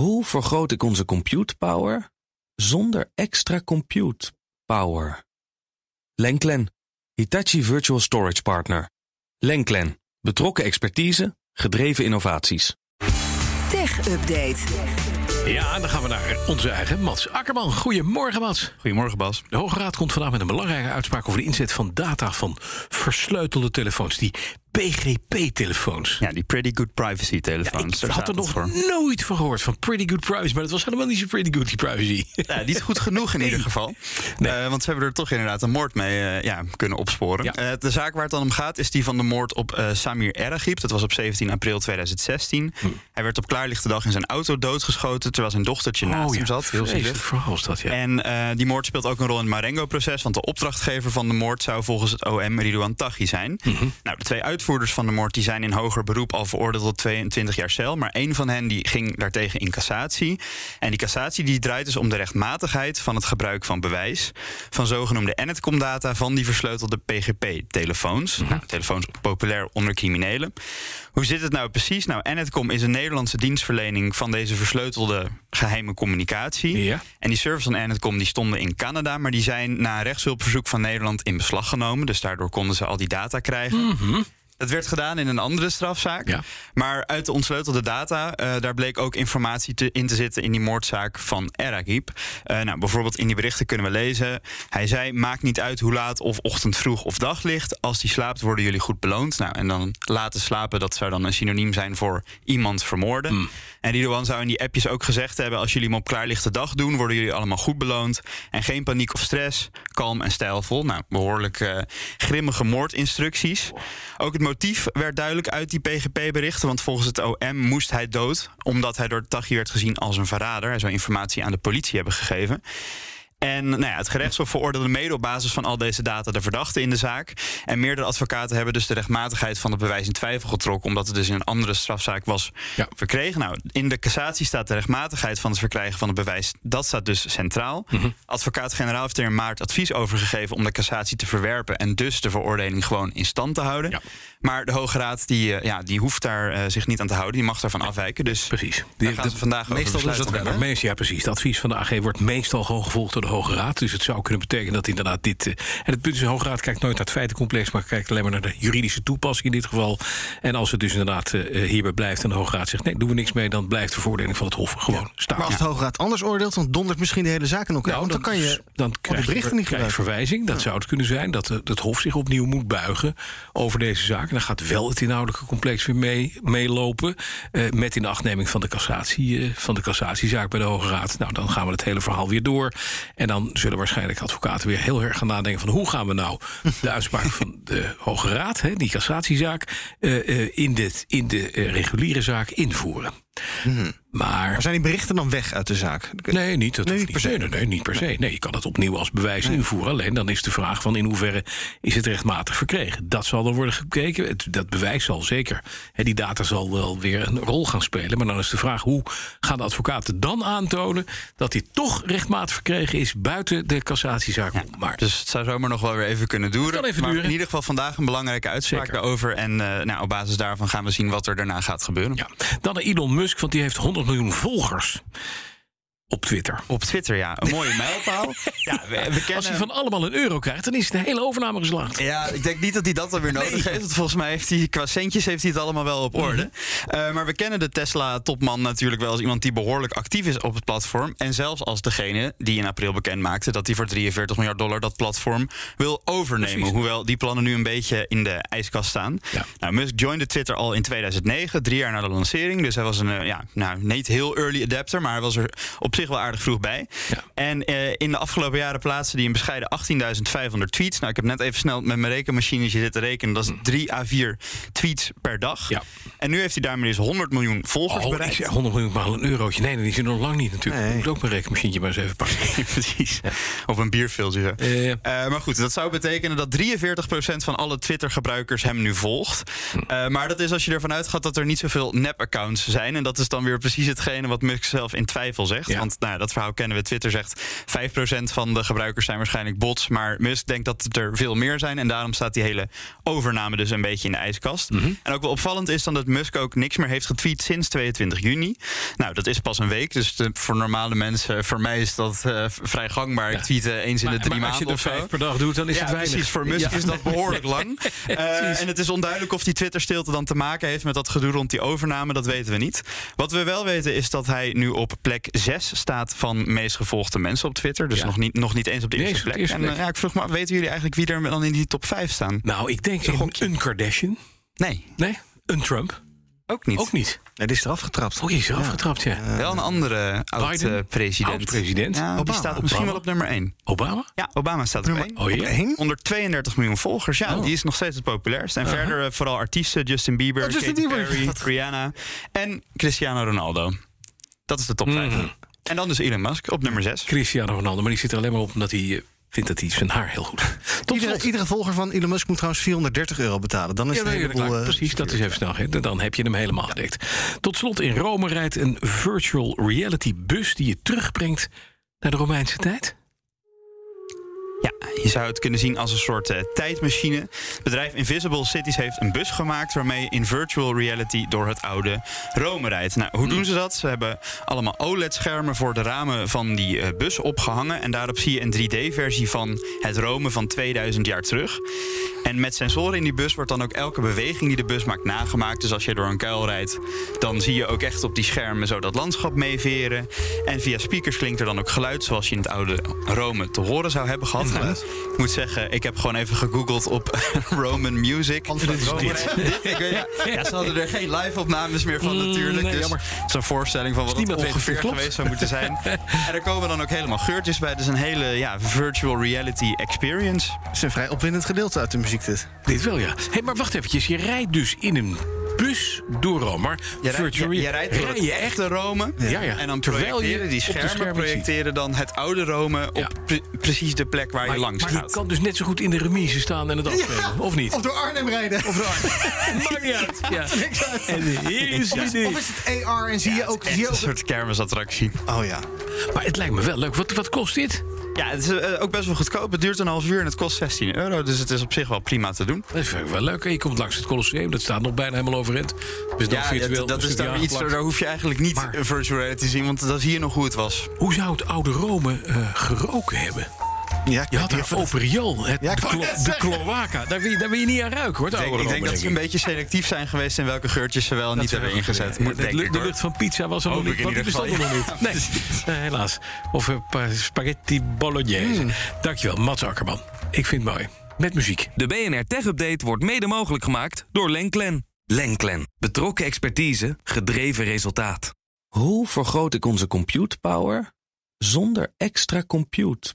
Hoe vergroot ik onze compute power zonder extra compute power? Lenklen, Hitachi Virtual Storage Partner. Lenklen, betrokken expertise, gedreven innovaties. Tech Update. Ja, dan gaan we naar onze eigen Mats Akkerman. Goedemorgen, Mats. Goedemorgen, Bas. De Hoge Raad komt vandaag met een belangrijke uitspraak over de inzet van data van versleutelde telefoons. Die PGP-telefoons. Ja, die Pretty Good Privacy telefoons. ik had er nog nooit van gehoord, van Pretty Good Privacy. Maar dat was helemaal niet zo Pretty Good, die privacy. Ja, niet goed genoeg in ieder geval. Nee. Uh, want ze hebben er toch inderdaad een moord mee uh, ja, kunnen opsporen. Ja. Uh, de zaak waar het dan om gaat is die van de moord op Samir Eragib. Dat was op 17 april 2016. Hm. Hij werd op klaarlichte dag in zijn auto doodgeschoten... terwijl zijn dochtertje oh, naast ja, hem zat. Heel zielig dat, ja. En die moord speelt ook een rol in het Marengo-proces... want de opdrachtgever van de moord zou volgens het OM Ridouan Taghi zijn. Hm. Nou, de twee uitvoerders van de moord die zijn in hoger beroep al veroordeeld tot 22 jaar cel. Maar één van hen die ging daartegen in cassatie. En die cassatie die draait dus om de rechtmatigheid van het gebruik van bewijs. van zogenoemde Enet-com-data van die versleutelde PGP-telefoons. Mhm. Nou, telefoons populair onder criminelen. Hoe zit het nou precies? Nou, Enetcom is een Nederlandse dienstverlening van deze versleutelde geheime communicatie. Ja. En die servers van Enetcom die stonden in Canada, maar die zijn na een rechtshulpverzoek van Nederland in beslag genomen. Dus daardoor konden ze al die data krijgen. Mhm. Het werd gedaan in een andere strafzaak. Ja. Maar uit de ontsleutelde data, uh, daar bleek ook informatie te, in te zitten in die moordzaak van Eragib. Uh, nou, bijvoorbeeld in die berichten kunnen we lezen. Hij zei: Maakt niet uit hoe laat of ochtend vroeg of daglicht. Als die slaapt, worden jullie goed beloond. Nou, en dan laten slapen, dat zou dan een synoniem zijn voor iemand vermoorden. Mm. En Ridouan zou in die appjes ook gezegd hebben: Als jullie hem op klaarlichte dag doen, worden jullie allemaal goed beloond. En geen paniek of stress, kalm en stijlvol. Nou, behoorlijk uh, grimmige moordinstructies. Ook het motief werd duidelijk uit die PGP-berichten. Want volgens het OM moest hij dood. Omdat hij door Taghi werd gezien als een verrader. Hij zou informatie aan de politie hebben gegeven. En nou ja, het gerechtshof veroordeelde mede op basis van al deze data de verdachte in de zaak. En meerdere advocaten hebben dus de rechtmatigheid van het bewijs in twijfel getrokken. Omdat het dus in een andere strafzaak was Ja. verkregen. Nou, in de cassatie staat de rechtmatigheid van het verkrijgen van het bewijs. Dat staat dus centraal. Advocaat-generaal heeft er in maart advies over gegeven om de cassatie te verwerpen. En dus de veroordeling gewoon in stand te houden. Ja. Maar de Hoge Raad die, eh, ja, die hoeft daar eh, zich niet aan te houden. Die mag daarvan afwijken. Dus Precies. daar gaan ze vandaag over meestal besluiten. dat wel, ja, precies. Het advies van de AG wordt meestal gewoon gevolgd door de Hoge Raad. Dus het zou kunnen betekenen dat inderdaad dit. eh, en het punt is, de Hoge Raad kijkt nooit naar het feitencomplex, maar kijkt alleen maar naar de juridische toepassing in dit geval. En als het dus inderdaad eh, hierbij blijft en de Hoge Raad zegt nee, doen we niks mee, dan blijft de veroordeling van het Hof gewoon staan. Maar als de Hoge Raad anders oordeelt, dan dondert misschien de hele zaak in elkaar. Nou, dan kan je dan de krijg je, berichten niet krijg je gebruiken. verwijzing. Dat zou het kunnen zijn dat eh, het Hof zich opnieuw moet buigen over deze zaak. En dan gaat wel het inhoudelijke complex weer mee, meelopen. eh, met in de achtneming van de, cassatie, eh, van de cassatiezaak bij de Hoge Raad. Nou, dan gaan we het hele verhaal weer door. En dan zullen waarschijnlijk advocaten weer heel erg gaan nadenken van hoe gaan we nou de uitspraak van de Hoge Raad, hè, die cassatiezaak, eh, eh, in, dit, in de eh, reguliere zaak invoeren. Maar Maar zijn die berichten dan weg uit de zaak? Nee, niet, dat Nee, niet per se. Nee, niet per se. Nee, je kan het opnieuw als bewijs invoeren. Alleen dan is de vraag van in hoeverre is het rechtmatig verkregen. Dat zal dan worden gekeken. Het, dat bewijs zal zeker. Hè, die data zal wel weer een rol gaan spelen. Maar dan is de vraag hoe gaan de advocaten dan aantonen dat dit toch rechtmatig verkregen is buiten de cassatiezaak om. Maar Dus het zou zomaar nog wel weer even kunnen duren. kan even maar duren. in ieder geval vandaag een belangrijke uitspraak Zeker. daarover. En eh, nou, op basis daarvan gaan we zien wat er daarna gaat gebeuren. ja. Dan Elon Musk, want die heeft 100 miljoen volgers op Twitter. Op Twitter, ja. Een mooie mijlpaal. ja, we, we Als kennen... hij van allemaal een euro krijgt, dan is het een hele overname geslaagd. Ja, ik denk niet dat hij dat dan weer nodig heeft. Want volgens mij heeft hij qua centjes heeft hij het allemaal wel op orde. Eh, maar we kennen de Tesla-topman natuurlijk wel als iemand die behoorlijk actief is op het platform. En zelfs als degene die in april bekend maakte dat hij voor 43 miljard dollar dat platform wil overnemen. Precies. Hoewel die plannen nu een beetje in de ijskast staan. Ja. Nou, Musk joinde Twitter al in 2009, drie jaar na de lancering. Dus hij was een, eh, ja, nou, niet heel early adapter, maar hij was er op zich wel aardig vroeg bij. Ja. En eh, in de afgelopen jaren plaatste hij een bescheiden 18.500 tweets. Nou, ik heb net even snel met mijn rekenmachinetje zitten rekenen. Dat is 3 à 4 tweets per dag. Ja. En nu heeft hij daarmee dus 100 miljoen volgers Oh, ik bereikt. zeg 100 miljoen maar een eurotje. Nee, dat is nog lang niet natuurlijk. Nee. Ik moet ook mijn rekenmachientje maar eens even pakken. Precies. Of een bierfilter. Eh, maar goed, dat zou betekenen dat 43% van alle Twitter-gebruikers hem nu volgt. Hm. Eh, maar dat is als je ervan uitgaat dat er niet zoveel nep-accounts zijn. En dat is dan weer precies hetgene wat Musk zelf in twijfel zegt. Ja. Want Want nou, dat verhaal kennen we. Twitter zegt 5% van de gebruikers zijn waarschijnlijk bots. Maar Musk denkt dat het er veel meer zijn. En daarom staat die hele overname dus een beetje in de ijskast. Mhm. En ook wel opvallend is dan dat Musk ook niks meer heeft getweet sinds 22 juni. Nou, dat is pas een week. Dus de- voor normale mensen, voor mij is dat eh, vrij gangbaar. Ik tweet eh, eens in de Maar, drie als je maanden er of zo. vijf per dag doet, dan is ja, het weinig. precies. Voor Musk Ja. is dat behoorlijk lang. Eh, en het is onduidelijk of die Twitter-stilte dan te maken heeft met dat gedoe rond die overname. Dat weten we niet. Wat we wel weten is dat hij nu op plek 6 staat van meest gevolgde mensen op Twitter. Dus Ja. nog, niet, nog niet eens op de eerste plek. de eerste En plek. eh, ja, ik vroeg me, weten jullie eigenlijk wie er dan in die top 5 staan? Nou, ik denk Een een, Kardashian. Nee, Nee, een Trump. ook niet. Ook niet. Nee, die is eraf getrapt. Oh, die is eraf getrapt, ja. Wel een andere Biden? oud-president. Oud-president? Ja, die Obama. staat misschien Obama. wel op nummer 1. Obama? Ja, Obama staat op Nummer 1. Oh ja. Eén? 132 miljoen volgers, ja. Oh. Die is nog steeds het populairst. En verder eh, vooral artiesten, Justin Bieber, Oh, Justin Katy Bieber. Perry, Rihanna en Cristiano Ronaldo. Dat is de top 5. Mhm. En dan dus Elon Musk op nummer 6. Cristiano Ronaldo. Maar die zit er alleen maar op omdat hij eh, vindt dat hij zijn haar heel goed. Tot Iedere, iedere volger van Elon Musk moet trouwens 430 euro betalen. Dan is Ja, het nee, heleboel... eh, Precies, dat is even snel. hè. Dan heb je hem helemaal gedekt. Tot slot, in Rome rijdt een virtual reality bus die je terugbrengt naar de Romeinse tijd. Ja, je zou het kunnen zien als een soort eh, tijdmachine. Het bedrijf Invisible Cities heeft een bus gemaakt waarmee in virtual reality door het oude Rome rijdt. Nou, hoe doen ze dat? Ze hebben allemaal OLED-schermen voor de ramen van die eh, bus opgehangen. En daarop zie je een 3D-versie van het Rome van 2000 jaar terug. En met sensoren in die bus wordt dan ook elke beweging die de bus maakt nagemaakt. Dus als je door een kuil rijdt, dan zie je ook echt op die schermen zo dat landschap meeveren. En via speakers klinkt er dan ook geluid zoals je in het oude Rome te horen zou hebben gehad. Ik moet zeggen, ik heb gewoon even gegoogeld op Roman Music. Wat is dit? Ik weet- ja, ja, ze hadden er geen live-opnames meer van Mm, natuurlijk. nee, dus jammer. zo'n voorstelling van wat het weet het ongeveer klopt. geweest zou moeten zijn. en er komen dan ook helemaal geurtjes bij. Dus een hele ja, virtual reality experience. Het is een vrij opwindend gedeelte uit de muziek dit. Dit wel, ja. Hey, maar wacht eventjes. Je rijdt dus in een bus door Rome. Maar Je rijdt, je, je rijdt door rij het je echt? echte Rome. Ja, ja. En dan Terwijl je die schermen, schermen projecteren dan het oude Rome op Ja. pre- precies de plek waar Maar, je langs maar gaat. je kan dus net zo goed in de remise staan en het afspelen. Of niet? Of door Arnhem rijden. Of, Maakt niet uit. Ja. En hier is of, is, of is het AR en zie je ook... Zie je een soort kermisattractie. oh ja. Maar het lijkt me wel leuk. Wat, wat kost dit? Ja, het is eh, ook best wel goedkoop. Het duurt een half uur en het kost 16 euro. Dus het is op zich wel prima te doen. Dat vind ik wel leuk. Je komt langs het Colosseum. Dat staat nog bijna helemaal overeind. Dus Ja, virtueel. dat, dat een is dan iets, daar hoef je eigenlijk niet Maar- een virtual reality te zien, want dan zie je nog hoe het was. Hoe zou het oude Rome eh, geroken hebben? Ja, Je had daar Operiol, het, Ja, de, klo- de cloaca. Daar wil, je, daar wil je niet aan ruiken, hoor. Ik denk, dat ze een beetje selectief zijn geweest in welke geurtjes ze wel en niet hebben ingezet. Ja, de, lucht van pizza was er nog niet. die bestond er nog niet. Nee, helaas. Of een paar spaghetti bolognese. Hmm. Dankjewel, Mats Akkerman. Ik vind het mooi. Met muziek. De BNR Tech Update wordt mede mogelijk gemaakt door Lenklen. Lenklen. Betrokken expertise, gedreven resultaat. Hoe vergroot ik onze compute power zonder extra compute